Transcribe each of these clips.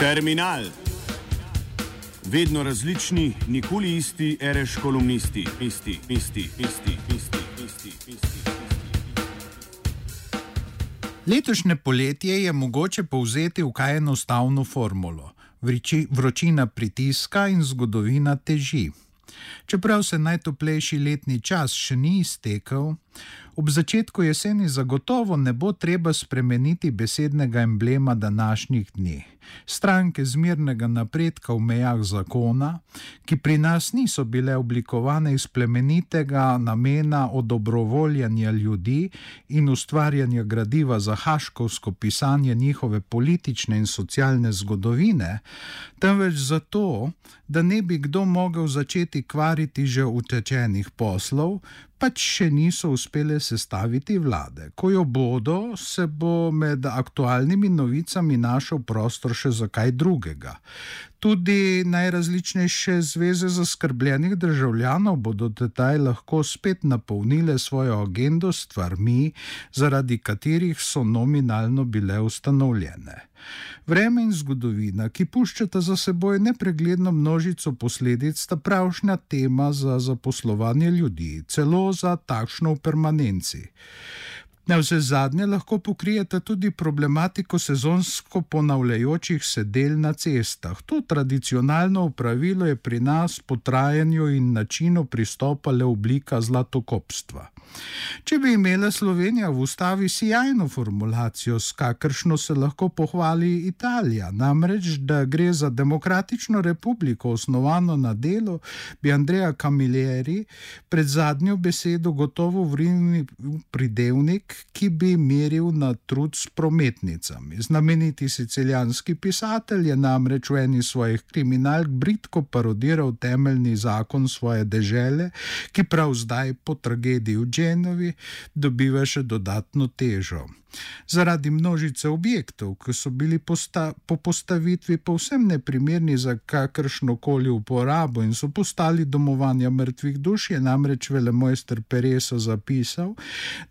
Terminal. Vedno različni, nikoli isti, reš kolumnisti, isti, isti, isti, isti, isti, isti. Letošnje poletje je mogoče povzeti v kaj enostavno formulo: Vriči, vročina pritiska in zgodovina teži. Čeprav se najtoplejši letni čas še ni iztekel, ob začetku jeseni zagotovo ne bo treba spremeniti besednega emblema današnjih dni. Stranke zmirnega napredka v mejah zakona, ki pri nas niso bile oblikovane iz plemenitega namena odobrovoljanja ljudi in ustvarjanja gradiva za haškovsko pisanje njihove politične in socialne zgodovine, temveč zato, da ne bi kdo mogel začeti kvariti že utečenih poslov, pač še niso uspele sestaviti vlade. Ko jo bodo, se bo med aktualnimi novicami našel prostor še za kaj drugega. Tudi najrazličnejše zveze zaskrbljenih državljanov bodo tedaj lahko spet napolnile svojo agendo s stvarmi, zaradi katerih so nominalno bile ustanovljene. Vreme in zgodovina, ki puščata za seboj nepregledno množico posledic, sta pravšnja tema za zaposlovanje ljudi, celo za takšno v permanenci. Na vse zadnje lahko pokrijete tudi problematiko sezonsko ponavljajočih se del na cestah. To tradicionalno upravilo je pri nas po trajanju in načinu pristopa le oblika zlatokopstva. Če bi imela Slovenija v ustavi sjajno formulacijo, s kakršno se lahko pohvali Italija, namreč, da gre za demokratično republiko osnovano na delu, bi Andreja Camilleri pred zadnjo besedo gotovo vrinil pridevnik, ki bi meril na trud s prometnicami. Znameniti sicilijanski pisatelj je namreč v eni svojih kriminalk britko parodiral temeljni zakon svoje dežele, ki prav zdaj po tragediji v Dženovi dobiva še dodatno težo. Zaradi množice objektov, ki so bili posta po postavitvi povsem neprimerni za kakršno koli uporabo in so postali domovanja mrtvih duš, je namreč velemojster Pereso zapisal,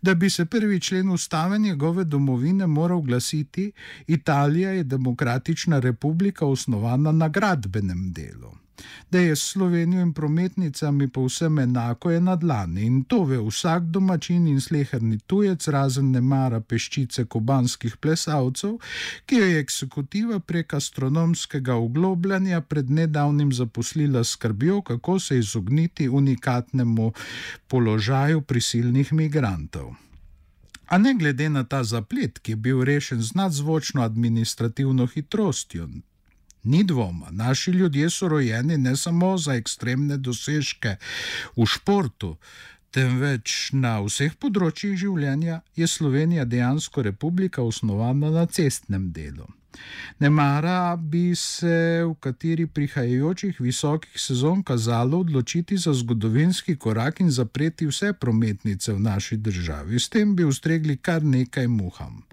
da bi se prvi člen ustave njegove domovine moral glasiti: Italija je demokratična republika osnovana na gradbenem delu. Da je Slovenijo in prometnicami povsem enako, je na dlani in to ve vsak domačin in sleherni tujec, razen ne mara peščice kubanskih plesalcev, ki jo je eksekutiva prek astronomskega oglobljanja pred nedavnim zaposlila skrbjo, kako se izogniti unikatnemu položaju prisilnih migrantov. A ne glede na ta zaplet, ki je bil rešen z nadzvočno administrativno hitrostjo, Ni dvoma, naši ljudje so rojeni ne samo za ekstremne dosežke v športu, temveč na vseh področjih življenja je Slovenija dejansko republika osnovana na cestnem delu. Ne mara bi se v kateri prihajajočih visokih sezon kazalo odločiti za zgodovinski korak in zapreti vse prometnice v naši državi. S tem bi ustregli kar nekaj muham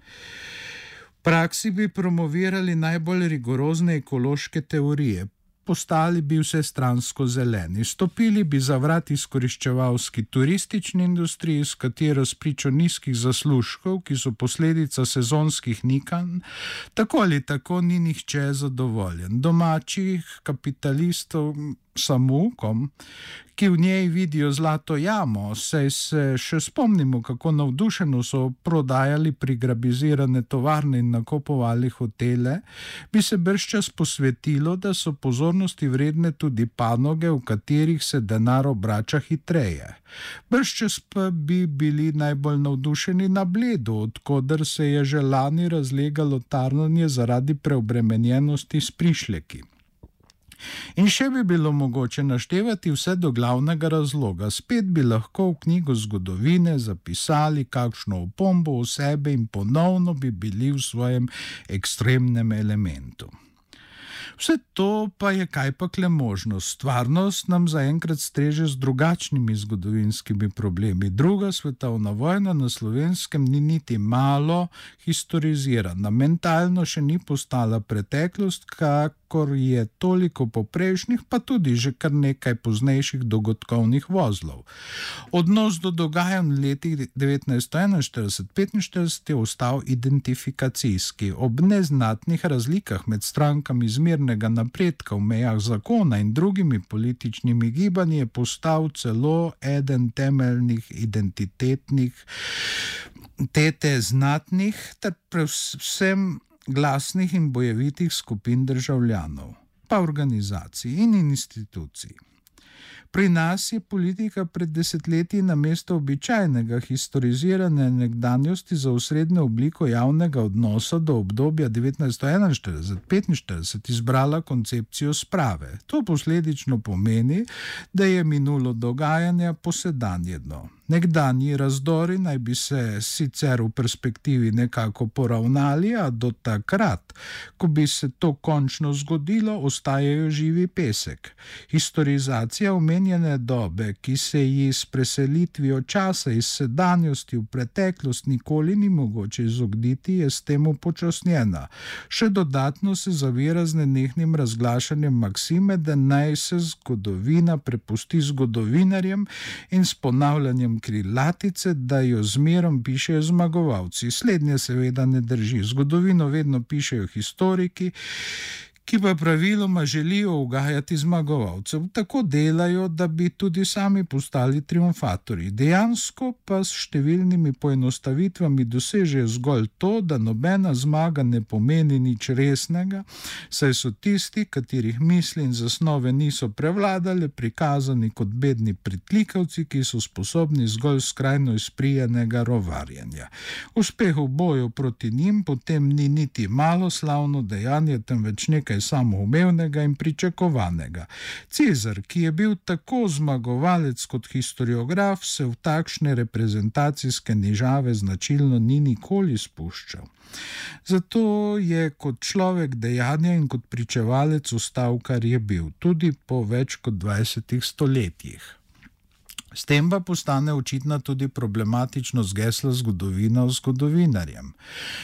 praksi bi promovirali najbolj rigorozne ekološke teorije, postali bi vse stransko zeleni, stopili bi za vrat izkoriščevalski turistični industriji, s katero spričo nizkih zaslužkov, ki so posledica sezonskih nikanj, tako ali tako ni nihče zadovoljen. Domačih kapitalistov samukom, ki v njej vidijo zlato jamo, saj se še spomnimo, kako navdušeno so prodajali prigrabizirane tovarne in nakupovali hotele, bi se brščas posvetilo, da so pozornosti vredne tudi panoge, v katerih se denar obrača hitreje. Brščas pa bi bili najbolj navdušeni na bledu, odkudar se je že lani razlegalo tarnanje zaradi preobremenjenosti s prišleki. In še bi bilo mogoče naštevati vse do glavnega razloga, spet bi lahko v knjigo zgodovine zapisali kakšno opombo o sebi in ponovno bi bili v svojem ekstremnem elementu. Vse to pa je kaj pa kle možnost. Stvarnost nam zaenkrat streže z drugačnimi zgodovinskimi problemi. Druga svetovna vojna na slovenskem ni niti malo historizirana, mentalno še ni postala preteklost, kak kakor je toliko poprejšnjih, pa tudi že kar nekaj poznejših dogodkovnih vozlov. Odnos do dogajanj v letih 1941-1945 je ostal identifikacijski. Ob neznatnih razlikah med strankami zmernega napredka v mejah zakona in drugimi političnimi gibanji je postal celo eden temeljnih identitetnih. Tete znatnih, ter predvsem glasnih in bojevitih skupin državljanov, pa organizacij in institucij. Pri nas je politika pred desetletji na mesto običajnega historiziranja nekdanjosti za usrednjo obliko javnega odnosa do obdobja 1941-1945 izbrala koncepcijo sprave. To posledično pomeni, da je minulo dogajanje posedanjedno. Nekdanji razdori naj bi se sicer v perspektivi nekako poravnali, a do takrat, ko bi se to končno zgodilo, ostajajo živi pesek. Historizacija omenjene dobe, ki se ji s preselitvijo časa iz sedanjosti v preteklost nikoli ni mogoče izogniti, je s tem upočasnjena. Še dodatno se zavira z nenehnim razglašanjem maksime, da naj se zgodovina prepusti zgodovinarjem in s ponavljanjem krilatice, da jo zmerom pišejo zmagovalci. Slednje seveda ne drži. Zgodovino vedno pišejo historiki, ki pa praviloma želijo ugajati zmagovalcev. Tako delajo, da bi tudi sami postali triumfatorji. Dejansko pa s številnimi poenostavitvami dosežejo zgolj to, da nobena zmaga ne pomeni nič resnega, saj so tisti, katerih misli in zasnove niso prevladale, prikazani kot bedni pritlikavci, ki so sposobni zgolj skrajno izprijenega rovarjanja. Uspeh v boju proti njim potem ni niti malo slavno dejanje, temveč nekaj nekaj samoumevnega in pričakovanega. Cezar, ki je bil tako zmagovalec kot historiograf, se v takšne reprezentacijske nižave značilno ni nikoli spuščal. Zato je kot človek dejanja in kot pričevalec ostal, kar je bil, tudi po več kot 20 stoletjih. S tem pa postane očitna tudi problematičnost gesla zgodovina v zgodovinarjem.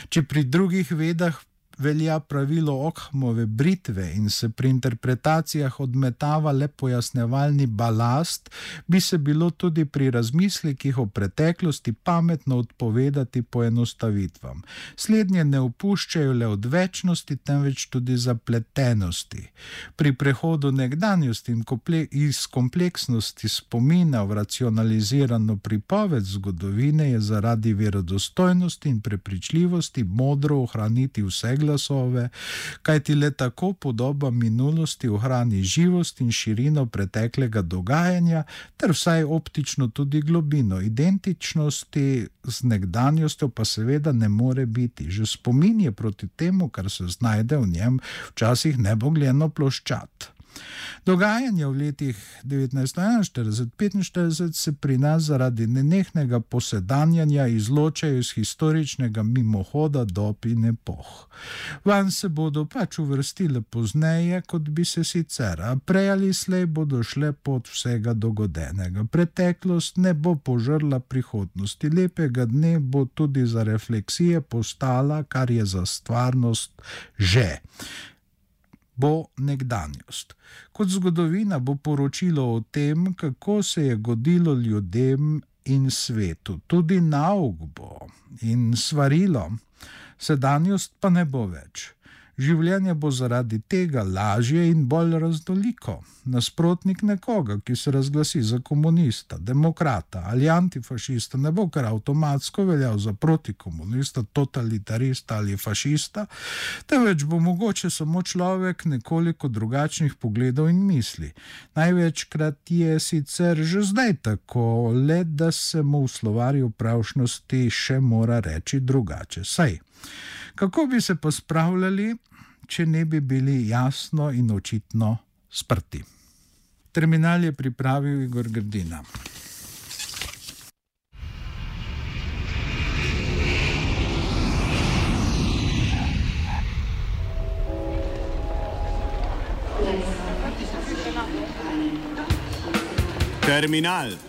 Če pri drugih vedah velja pravilo Okhmove britve in se pri interpretacijah odmetava le pojasnevalni balast, bi se bilo tudi pri razmislekih o preteklosti pametno odpovedati poenostavitvam. Slednje ne opuščajo le odvečnosti, temveč tudi zapletenosti. Pri prehodu nekdanjosti in iz kompleksnosti spomina v racionalizirano pripoved zgodovine je zaradi verodostojnosti in prepričljivosti modro ohraniti vse glasove glasove, kajti le tako podoba minulosti ohrani živost in širino preteklega dogajanja, ter vsaj optično tudi globino. Identičnosti z nekdanjostjo pa seveda ne more biti. Že spomin je proti temu, kar se znajde v njem, včasih nebogljeno ploščat. Dogajanja v letih 1941-1945 se pri nas zaradi nenehnega posedanjanja izločajo iz historičnega mimohoda dob in epoh. Van se bodo pač uvrstile pozneje, kot bi se sicer, a prej ali slej bodo šle pod vsega dogodenega. Preteklost ne bo požrla prihodnosti, lepega dne bo tudi za refleksije postala, kar je za stvarnost že bo nekdanjost. Kot zgodovina bo poročilo o tem, kako se je godilo ljudem in svetu, tudi nauk bo in svarilo, sedanjost pa ne bo več. Življenje bo zaradi tega lažje in bolj raznoliko. Nasprotnik nekoga, ki se razglasi za komunista, demokrata ali antifašista, ne bo kar avtomatsko veljal za protikomunista, totalitarista ali fašista, temveč bo mogoče samo človek nekoliko drugačnih pogledov in misli. Največkrat je sicer že zdaj tako, le da se mu v slovarju pravšnosti še mora reči drugače. Saj. Kako bi se pospravljali, če ne bi bili jasno in očitno sprti? Terminal je pripravil Igor Grdina. Terminal.